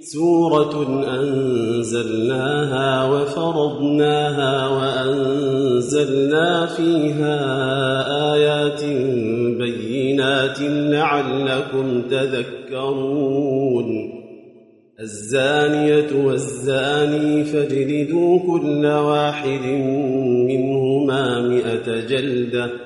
سورة أنزلناها وفرضناها وأنزلنا فيها آيات بينات لعلكم تذكرون. الزانية والزاني فاجلدوا كل واحد منهما مئة جلدة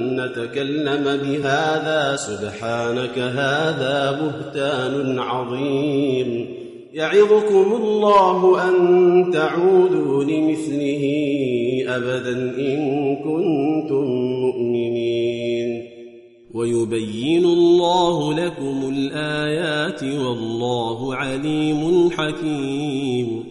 نتكلم بهذا سبحانك هذا بهتان عظيم. يعظكم الله أن تعودوا لمثله أبدا إن كنتم مؤمنين. ويبين الله لكم الآيات والله عليم حكيم.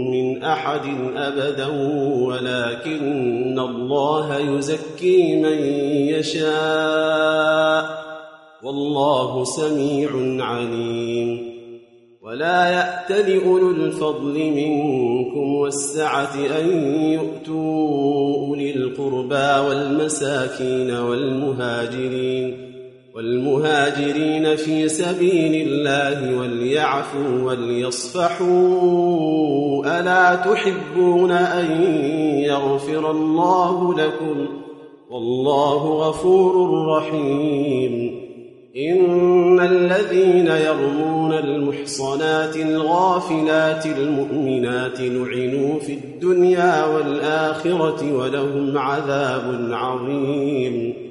من أحد أبدا ولكن الله يزكي من يشاء. والله سميع عليم. ولا يأتل أولو الفضل منكم والسعة أن يؤتوا أولي القربى والمساكين والمهاجرين. والمهاجرين في سبيل الله وليعفوا وليصفحوا. ألا تحبون أن يغفر الله لكم؟ والله غفور رحيم. إن الذين يرمون المحصنات الغافلات المؤمنات لعنوا في الدنيا والآخرة ولهم عذاب عظيم.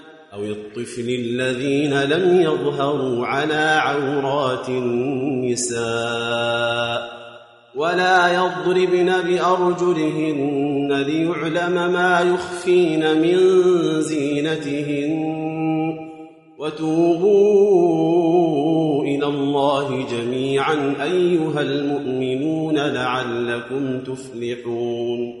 أو الطفل الذين لم يظهروا على عورات النساء ولا يضربن بأرجلهن ليعلم ما يخفين من زينتهن وتوبوا إلى الله جميعا أيها المؤمنون لعلكم تفلحون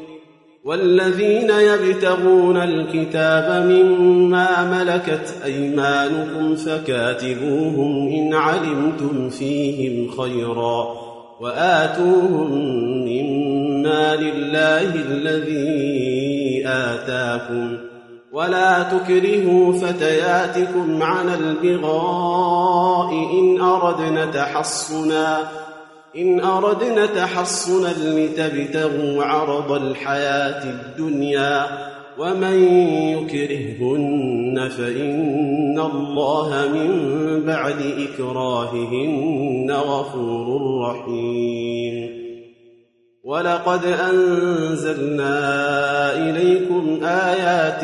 والذين يبتغون الكتاب مما ملكت أيمانكم فكاتبوهم إن علمتم فيهم خيرا وآتوهم مما لله الذي آتاكم ولا تكرهوا فتياتكم على البغاء إن اردن تحصنا إن أردنا تحصنا لتبتغوا عرض الحياة الدنيا ومن يكرههن فإن الله من بعد إكراههن غفور رحيم. ولقد أنزلنا إليكم آيات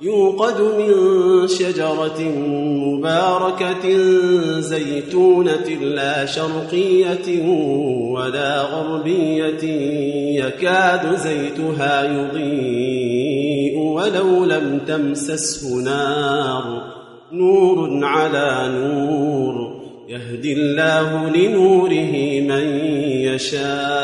يوقد من شجرة مباركة زيتونة لا شرقية ولا غربية يكاد زيتها يضيء ولو لم تمسسه نار. نور على نور يهدي الله لنوره من يشاء.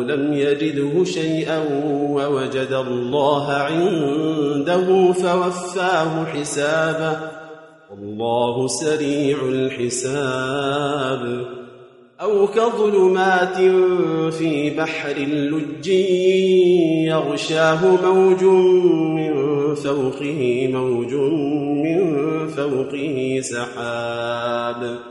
يجده شيئا ووجد الله عنده فوفاه حسابه. والله سريع الحساب. أو كظلمات في بحر لج يغشاه موج من فوقه موج من فوقه سحاب.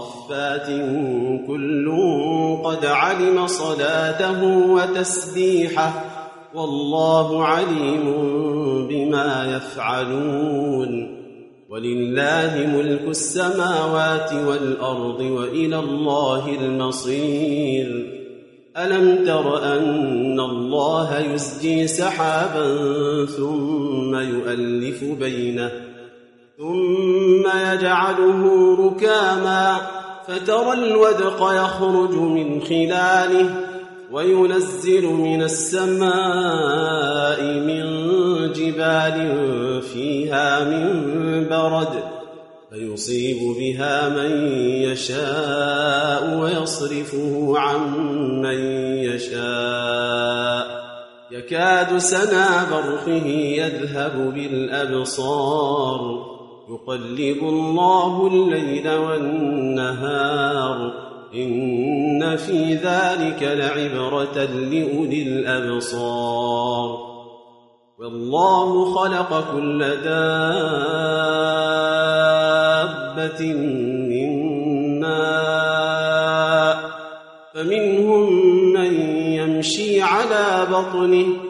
صافات كل قد علم صلاته وتسبيحه والله عليم بما يفعلون ولله ملك السماوات والأرض وإلى الله المصير. ألم تر أن الله يزجي سحابا ثم يؤلف بينه ثم يجعله ركاما فترى الودق يخرج من خلاله وينزل من السماء من جبال فيها من برد فيصيب بها من يشاء ويصرفه عن من يشاء. يكاد سنا برقه يذهب بالأبصار. يقلب الله الليل والنهار. إن في ذلك لعبرة لأولي الأبصار. والله خلق كل دابة من ماء فمنهم من يمشي على بطنه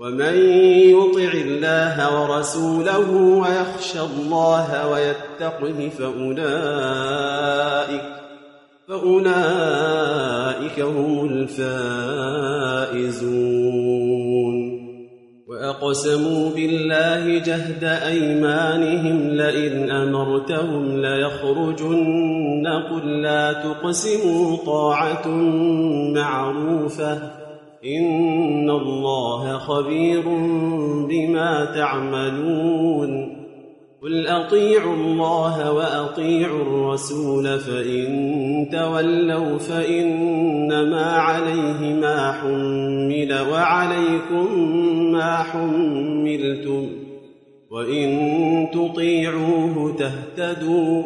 ومن يطع الله ورسوله ويخشى الله ويتقه فاولئك فأولئك هم الفائزون. وأقسموا بالله جهد أيمانهم لئن أمرتهم ليخرجن قل لا تقسموا طاعة معروفه إن الله خبير بما تعملون قل أطيعوا الله وأطيعوا الرسول فإن تولوا فإنما عليه ما حمل وعليكم ما حملتم وإن تطيعوه تهتدوا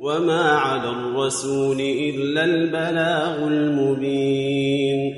وما على الرسول إلا البلاغ المبين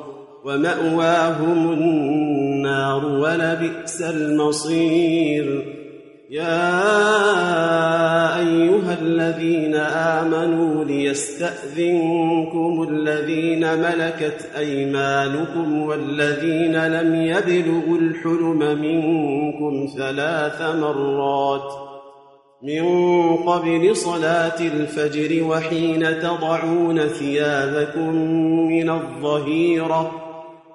ومأواهم النار ولبئس المصير. يا أيها الذين آمنوا ليستأذنكم الذين ملكت أيمانكم والذين لم يبلغوا الحلم منكم ثلاث مرات من قبل صلاة الفجر وحين تضعون ثيابكم من الظهيرة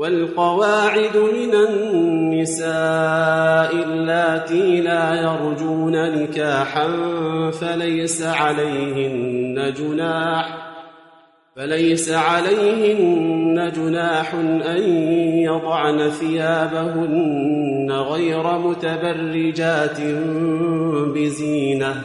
والقواعد من النساء اللاتي لا يرجون نكاحا فليس عليهن جناح فليس عليهن جناح أن يضعن ثيابهن غير متبرجات بزينة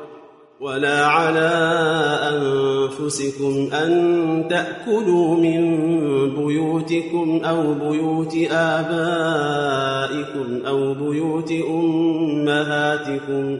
ولا على أنفسكم أن تأكلوا من بيوتكم أو بيوت آبائكم أو بيوت أمهاتكم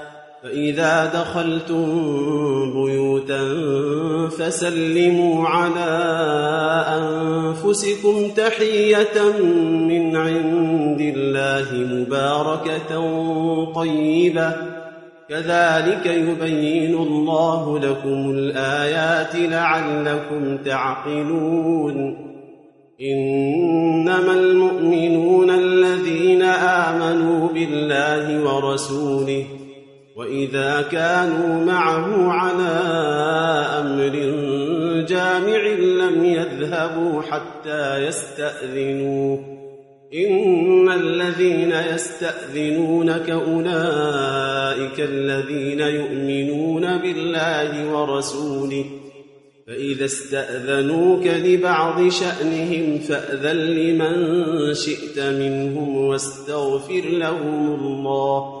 فإذا دخلتم بيوتا فسلموا على أنفسكم تحية من عند الله مباركة طيبة. كذلك يبين الله لكم الآيات لعلكم تعقلون. إنما المؤمنون الذين آمنوا بالله ورسوله وإذا كانوا معه على أمر جامع لم يذهبوا حتى يستاذنوه إن الذين يستأذنونك أولئك الذين يؤمنون بالله ورسوله فإذا استأذنوك لبعض شأنهم فأذن لمن شئت منهم واستغفر لهم الله.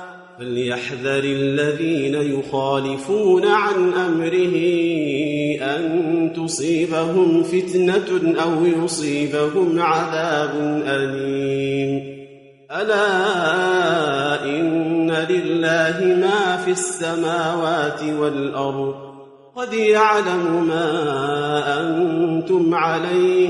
فليحذر الذين يخالفون عن أمره أن تصيبهم فتنة أو يصيبهم عذاب أليم. ألا إن لله ما في السماوات والأرض. قد يعلم ما أنتم عليه.